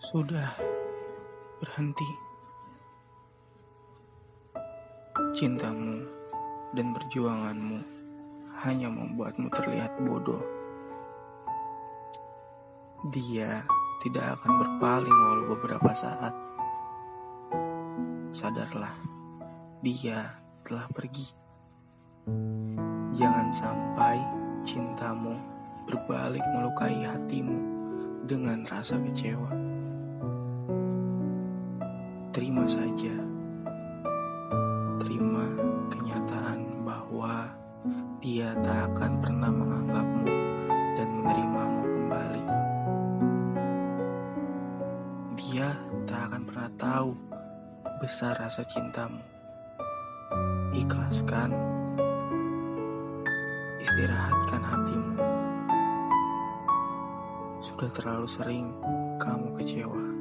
Sudah berhenti. Cintamu dan perjuanganmu hanya membuatmu terlihat bodoh. Dia tidak akan berpaling walau beberapa saat. Sadarlah, dia telah pergi. Jangan sampai cintamu berbalik melukai hatimu dengan rasa kecewa. Terima saja, terima kenyataan bahwa dia tak akan pernah menganggapmu dan menerimamu kembali. Dia tak akan pernah tahu besar rasa cintamu. Ikhlaskan, istirahatkan hatimu. Sudah terlalu sering kamu kecewa.